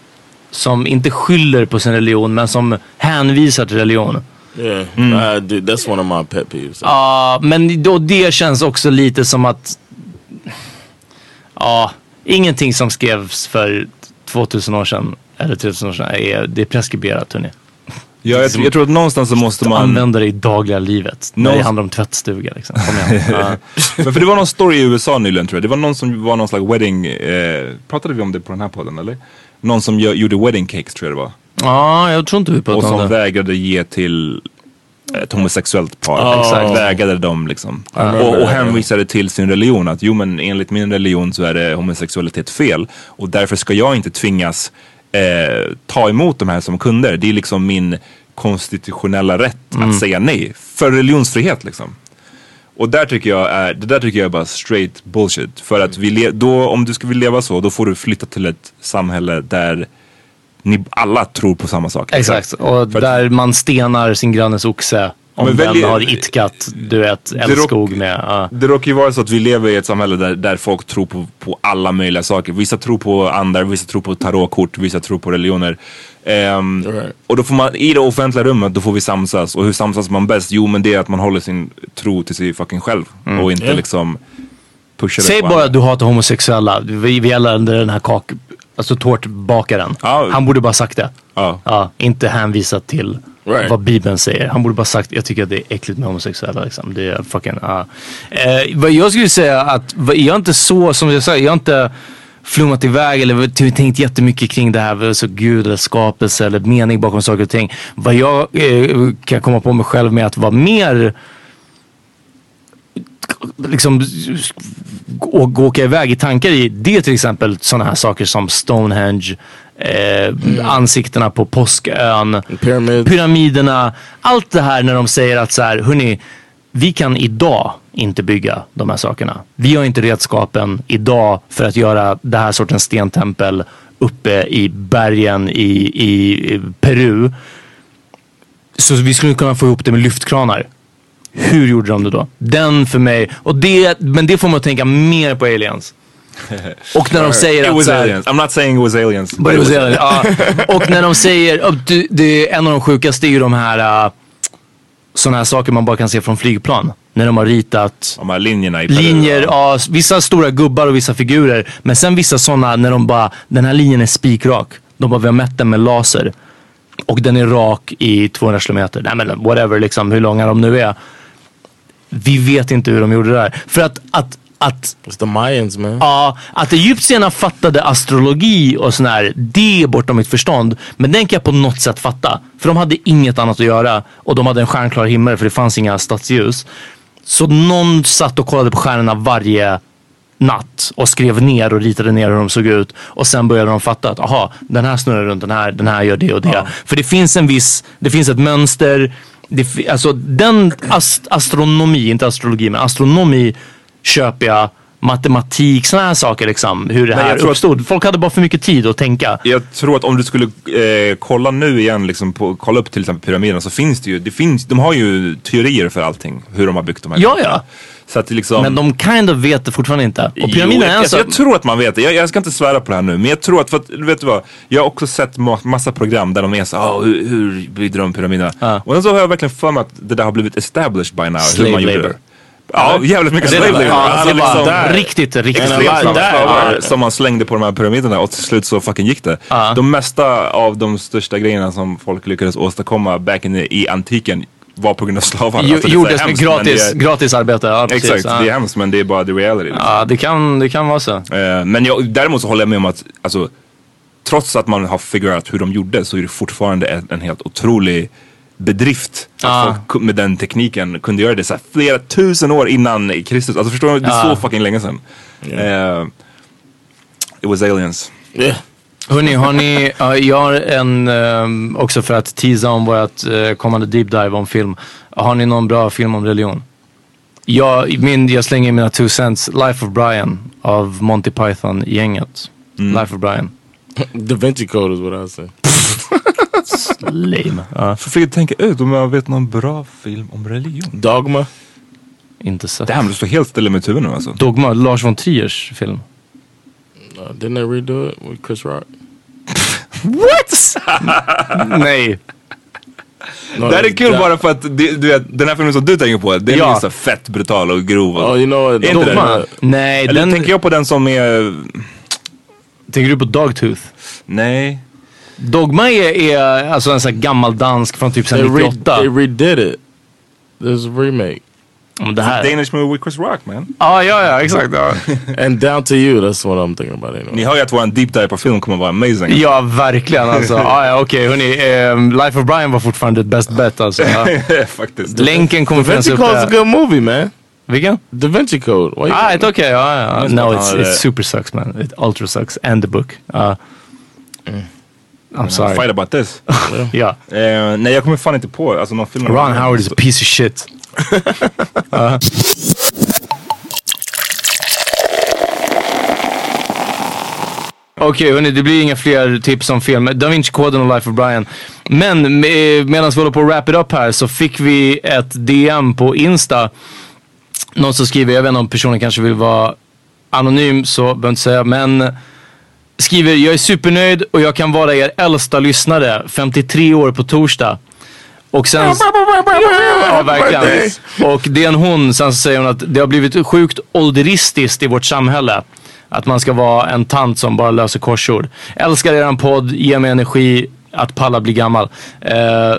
som inte skyller på sin religion men som hänvisar till religion. Yeah, uh, dude, that's one of my pet peeves. Ja, men då det känns också lite som att, ja, ingenting som skrevs för 2000 år sedan eller 3000 år sedan är, det är preskriberat hörni. Ja, jag, jag tror att någonstans så måste man... Använda det i dagliga livet. När det handlar om tvättstuga liksom. Kom igen. Ja. Men för det var någon story i USA nyligen tror jag. Det var någon som var någon slags wedding, eh, pratade vi om det på den här podden eller? Någon som gö- gjorde wedding cakes tror jag det var. ja, jag tror inte vi Och pratade om som det. vägrade ge till ett homosexuellt par. Ja. Exakt. Vägrade dem liksom. remember Och, och hänvisade till sin religion att jo men enligt min religion så är det homosexualitet fel. Och därför ska jag inte tvingas eh, ta emot de här som kunder. Det är liksom min konstitutionella rätt Mm. att säga nej. För religionsfrihet liksom. Och där tycker jag är, det där tycker jag är bara straight bullshit. För att vi le- då, om du ska vilja leva så, då får du flytta till ett samhälle där ni alla tror på samma sak. Exakt, och där man stenar sin grannes oxe om Men den har itkat, du vet, älskog med. ja. Det råkar ju vara så att vi lever i ett samhälle där, där folk tror på, på alla möjliga saker. Vissa tror på andar, vissa tror på tarotkort, vissa tror på religioner. Ehm, Right. Och då får man, i det offentliga rummet, då får vi samsas. Och hur samsas man bäst? Jo men det är att man håller sin tro till sig fucking själv. Och inte Yeah. liksom pushar Säg bara att du hatar homosexuella. Vi, vi gäller den här kak... Alltså tårtbakaren. Ja. Han borde bara sagt det. Ja. Ja, inte hänvisat till Right. vad Bibeln säger. Han borde bara sagt, jag tycker att det är äckligt med homosexuella. Liksom. Det är fucking, ja. eh, vad jag skulle säga att, jag är inte så, som jag sa, jag har inte flummat iväg eller tänkt jättemycket kring det här, så Gud eller skapelse eller mening bakom saker och ting. Vad jag eh, kan komma på mig själv med att vara mer liksom åka iväg i tankar i. Det är till exempel sådana här saker som Stonehenge, eh, ansiktena på påskön, Pyramids. pyramiderna. Allt det här när de säger att så här, hörni, vi kan idag inte bygga de här sakerna. Vi har inte redskapen idag för att göra det här sortens stentempel uppe i bergen i, i Peru. Så vi skulle kunna få ihop det med lyftkranar. Hur gjorde de det då? Den för mig, och det, men det får man att tänka mer på aliens. Och när de säger It att was så här, aliens. I'm not saying it was aliens. But it was alien. Ja. Och när de säger, oh, du, det, en av de sjukaste är ju de här uh, sådana här saker man bara kan se från flygplan. När de har ritat De här linjerna i linjer, ja. ja, vissa stora gubbar och vissa figurer. Men sen vissa sådana när de bara, den här linjen är spikrak. De bara, vi har mätt den med laser. Och den är rak i 200 kilometer. Nej men whatever liksom, hur långa de nu är. Vi vet inte hur de gjorde det där. För att, att, att It's the Mayans, man. Ja, att egyptierna fattade astrologi och sån här, det är bortom mitt förstånd. Men den kan jag på något sätt fatta. För de hade inget annat att göra och de hade en stjärnklar himmel för det fanns inga stadsljus. Så någon satt och kollade på stjärnorna varje natt och skrev ner och ritade ner hur de såg ut. Och sen började de fatta att aha, den här snurrar runt den här, den här gör det och det. För det finns en viss, det finns ett mönster. Det, alltså den ast, astronomi, inte astrologi, men astronomi köper jag. Matematik, sådana här saker liksom. Hur det här tror att- uppstod. Folk hade bara för mycket tid att tänka. Jag tror att om du skulle eh, kolla nu igen, liksom på, kolla upp till exempel pyramiderna så finns det ju, det finns, de har ju teorier för allting. Hur de har byggt de här Ja, ja. Så att liksom... Men de kind of vet det fortfarande inte. Och Jo, pyramiderna är jag, en alltså, jag tror att man vet det. Jag, jag ska inte svära på det här nu. Men jag tror att, för att vet du vad? Jag har också sett ma- massa program där de är så oh, hur, hur byggde de pyramiderna? Ja. Och sen så har jag verkligen för mig att det där har blivit established by now. Slave hur man gjorde labor. det. Ja, jävligt mycket är slave labor. Alltså, liksom- där. riktigt, riktigt. Slavar Ja. som man slängde på de här pyramiderna och till slut så fucking gick det. Ja. De mesta av de största grejerna som folk lyckades åstadkomma back in i antiken var på grund av slavar. Jo- Alltså, Gjordes med gratis, är- gratis arbete. Ja, precis. Exakt, ja. det är hemskt men det är bara the reality. Liksom. Ja, det kan, det kan vara så. Eh, Men jag, däremot så håller jag med om att alltså, trots att man har figurerat hur de gjorde så är det fortfarande en, en helt otrolig bedrift att folk med den tekniken kunde göra det så här flera tusen år innan Kristus. Alltså förstår du? Det är Ja. så fucking länge sedan. Eh, it was aliens. Yeah. Hörni, har ni, ja, jag har en, ehm, också för att teasa om vårt uh, kommande deep dive om film. Har ni någon bra film om religion? Jag, min, jag slänger in mina two cents. Life of Brian av Monty Python-gänget. Life of Brian. Da Vinci Code is what I say. Lame. Ja, Så fick jag tänka ut om jag vet någon bra film om religion. Dogma. inte sett. Damn, du står helt still i mitt huvud nu alltså. Dogma, Lars von Triers film. Uh, didn't they redo it with Chris Rock? What? Nej. No, det här är kul that- bara för att det, du vet, den här filmen som du tänker på, den Ja. är så fett brutal och grov. och- Oh, you know? Är inte Dogma? det? Nej, Eller den... tänker jag på den som är... Tänker du på Dogtooth? Nej. Dogma är, är alltså en sån här gammal dansk från typ They, sen re 98. they redid it. There's a remake. Det här... Danish movie with Chris Rock man. Ja, ja, ja, exakt. Ja, And Down to You, that's what I'm thinking about anyway. Ni hör ju att våran deep dive på film kommer vara amazing. ja verkligen alltså. Ja, ja, okej, hörni. ehm, Life of Brian var fortfarande ett best bet alltså. Ja. Faktiskt. Länken kommer Da finnas Vinci Code's a uppe. good movie, man. Vilken? Da Vinci Code. Why Ah, it's okay. Ja, ja. No, it's, it super sucks man. It ultra sucks. And the book. Uh, I'm sorry. Fight about this. Ja. Eh, nej jag kommer fan inte på alltså, någon film. Ron Howard is a piece of shit. Uh. Okej hörni, det blir inga fler tips om film. Da Vinci-koden och Life of Brian. Men med, medan vi håller på att wrap it up här så fick vi ett DM på Insta. Någon som skriver, jag vet inte om personen kanske vill vara anonym så behöver inte säga men skriver jag är supernöjd och jag kan vara er äldsta lyssnare, 53 år på torsdag. Och sen... Ja, verkligen. Och det är en hon, sen så säger hon att det har blivit sjukt ålderistiskt i vårt samhälle. Att man ska vara en tant som bara löser korsord. Älskar eran podd, ger mig energi att palla bli gammal. Eh,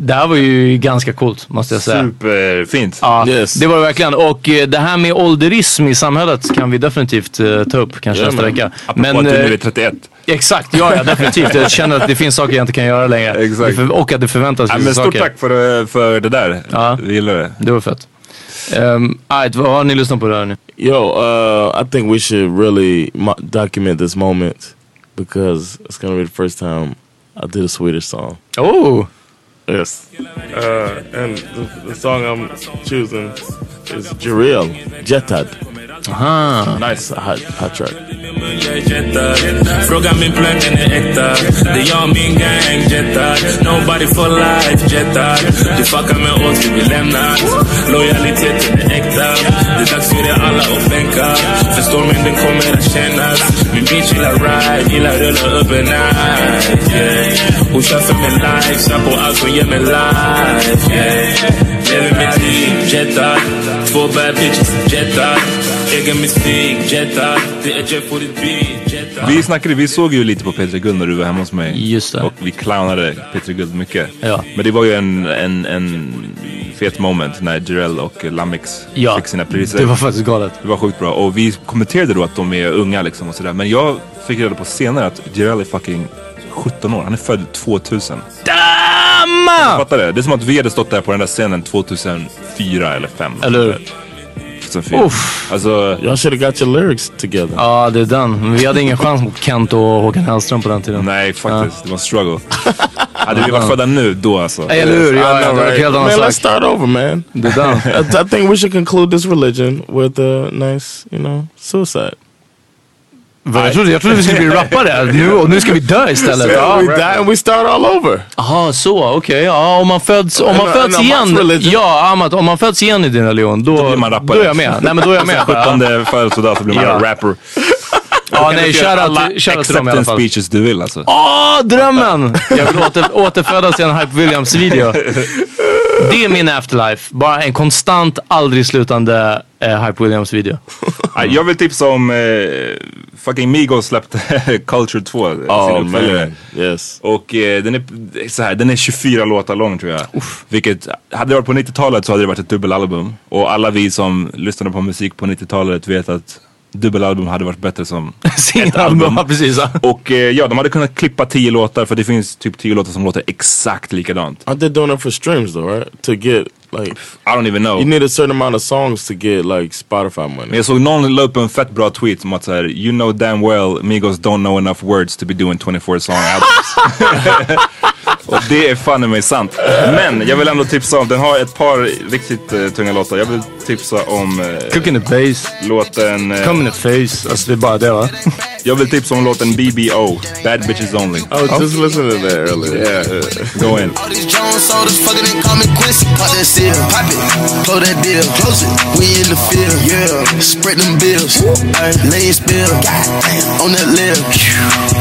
det här var ju ganska coolt måste jag säga. Superfint. Ja, Yes. det var det verkligen. Och eh, det här med ålderism i samhället kan vi definitivt eh, ta upp kanske Ja, nästa men. vecka. Apropå att du eh, nu är 31. Exakt, ja, ja definitivt. Jag känner att det finns saker jag inte kan göra längre. Exakt. Och att det förväntas Ja, men stort saker. tack för, för det där. Ja. Vi gillar det. Det var fett. Um, right, vad har ni lyssnat på där nu? Yo, uh, I think we should really document this moment because it's gonna be the first time I did a Swedish song. Oh! Yes. Uh, and the, the song I'm choosing is Jeriel, Jetad. Aha. Nice. It's a hot, hot track. Fråga min plugg, den är äkta Det är jag och min gang jettar Nobody for life jettar Du fuckar med oss, vi blir lämnat Lojaliteten är äkta Det är dags för er alla att bänka För stormen den kommer att kännas Min bitch gillar ride, gillar rulla upp en night yeah. Hon kör för mig life, kör på allt hon ger mig life yeah. Lever mitt liv, jettar Två bad bitches, jettar Vi snackade, vi såg ju lite på Peter Guld när du var hemma hos mig. Just det. Och vi clownade Peter Guld mycket. Ja. Men det var ju en, en, en fet moment när Jarell och Lamix Ja, fick sina priser. det var faktiskt galet. Det var sjukt bra. Och vi kommenterade då att de är unga liksom och sådär. Men jag fick reda på senare att Jarell är fucking 17 år. Han är född 2000. Damn! Fattar det? Det är som att vi hade stått där på den där scenen 2004 eller 5. Eller hur? 2004. Uff. Alltså, Y'all should have got your lyrics together. Ja, det är den. Men vi hade ingen chans mot Kent och Håkan Hellström på den tiden. nej faktiskt. Det var struggle. hade vi varit födda nu, då alltså. Eller hur? Ja, ja, right? helt annan Man, let's start over, man. Det är den. I, I think we should conclude this religion with a nice, you know, suicide. Jag trodde, jag trodde vi skulle bli rappare. Nu, och nu ska vi dö istället. Ja. we die and we start all over. Jaha, så. Okej. Ja, om man föds, om man föds igen. Ja, Amat, om man föds igen i din religion, då, Då blir man rappare. då är jag med. Nej, men då är jag med. 17 födelsedag så blir man Ja. en rapper. Ja, nej, göra alla shoutout shoutout till dem i alla fall. speeches du vill alltså. Åh, drömmen! Jag vill åter, återfödas i en Hype Williams-video. det är min afterlife. Bara en konstant, aldrig slutande eh, Hype Williams-video. Ja, Jag vill tipsa om eh, fucking Migos släppte Culture 2. sin Oh uppföljare. man, yes. Och eh, den, är, så här, den är 24 låtar lång tror jag. Vilket, hade det varit på 90-talet så hade det varit ett dubbelalbum. Och alla vi som lyssnade på musik på 90-talet vet att dubbelalbum hade varit bättre som ett album. ja, precis. ja. Och eh, ja, de hade kunnat klippa 10 låtar för det finns typ 10 låtar som låter exakt likadant. Aren't they doing it for streams though, right? To get like I don't even know. you need a certain amount of songs to get like Spotify money. Men jag såg någon la upp en fett bra tweet om att såhär, you know damn well Migos don't know enough words to be doing 24 song albums. Och det är fan i mig sant. Men jag vill ändå tipsa om, den har ett par riktigt eh, tunga låtar. Jag vill tipsa om uh, Cooking the bass. låten... eh, Come in the face. Alltså det är bara det va? jag vill tipsa om låten BBO, Bad Bitches Only. I was just listening to that earlier. Yeah, go in. All these Jones sodas fucking and call me Quincy. Pop that seal, pop it, close that deal, close it. We in the field, yeah. Spread them bills, ay, lay spill, on that lip.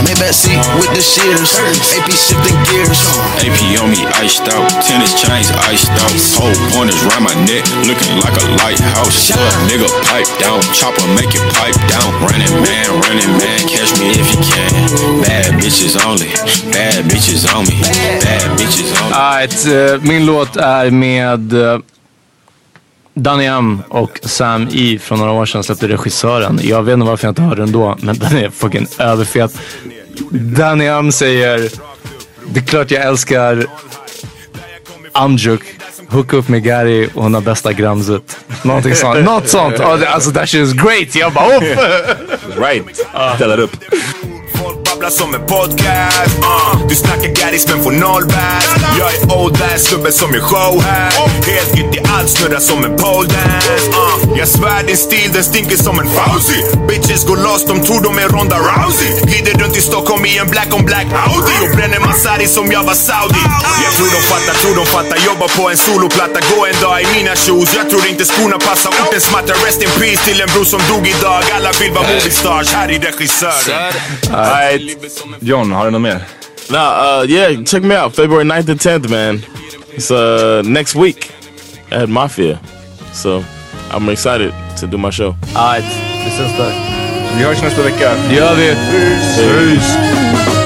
Maybach seat with the shears, AP shifting gears. AP on me iced out, tennis chains iced out. Whole pointers round my neck, looking like a lighthouse. Up, nigga pipe down, chopper make it pipe down. Running man, running man, catch me if you can. Bad bitches only, bad bitches on me, bad bitches on me. Alright, uh, eh, min låt är med uh, Danny M och Sam E från några år sedan släppte regissören. Jag vet inte varför jag inte hörde den då, men den är fucking överfet. Danny M säger Det är klart jag älskar Amjuk. Hooka upp med Gary och hon har bästa gramset. Någonting sånt. Något sånt. Det- alltså that shit is great. Jag bara uff. Right, ställer upp. Babblar som en podcast. Uh, Du snackar gaddis men får noll bass. Jag är old ass snubben som gör show här. Helt gitt i allt, snurrar som en pole dance. Uh, Jag svär din stil, den stinker som en Fauci Bitches går loss, de tror de är Ronda Rousey. Glider runt i Stockholm i en black on black Audi. Och bränner Masari som jag var Saudi. Jag tror de fattar, tror de fattar. Jobbar på en soloplatta, gå en dag i mina shoes. Jag tror inte skorna passar orten smattar Rest in peace till en bror som dog idag. Alla vill vara movie stars, här är regissören Alright, John, har du något mer? Nah, uh, yeah, check me out. February 9th and 10th, man. It's uh, next week at Mafia. So I'm excited to do my show. Alright, vi där. Vi hörs nästa vecka. Det gör vi. Peace.